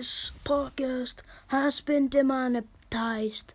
This podcast has been demonetized.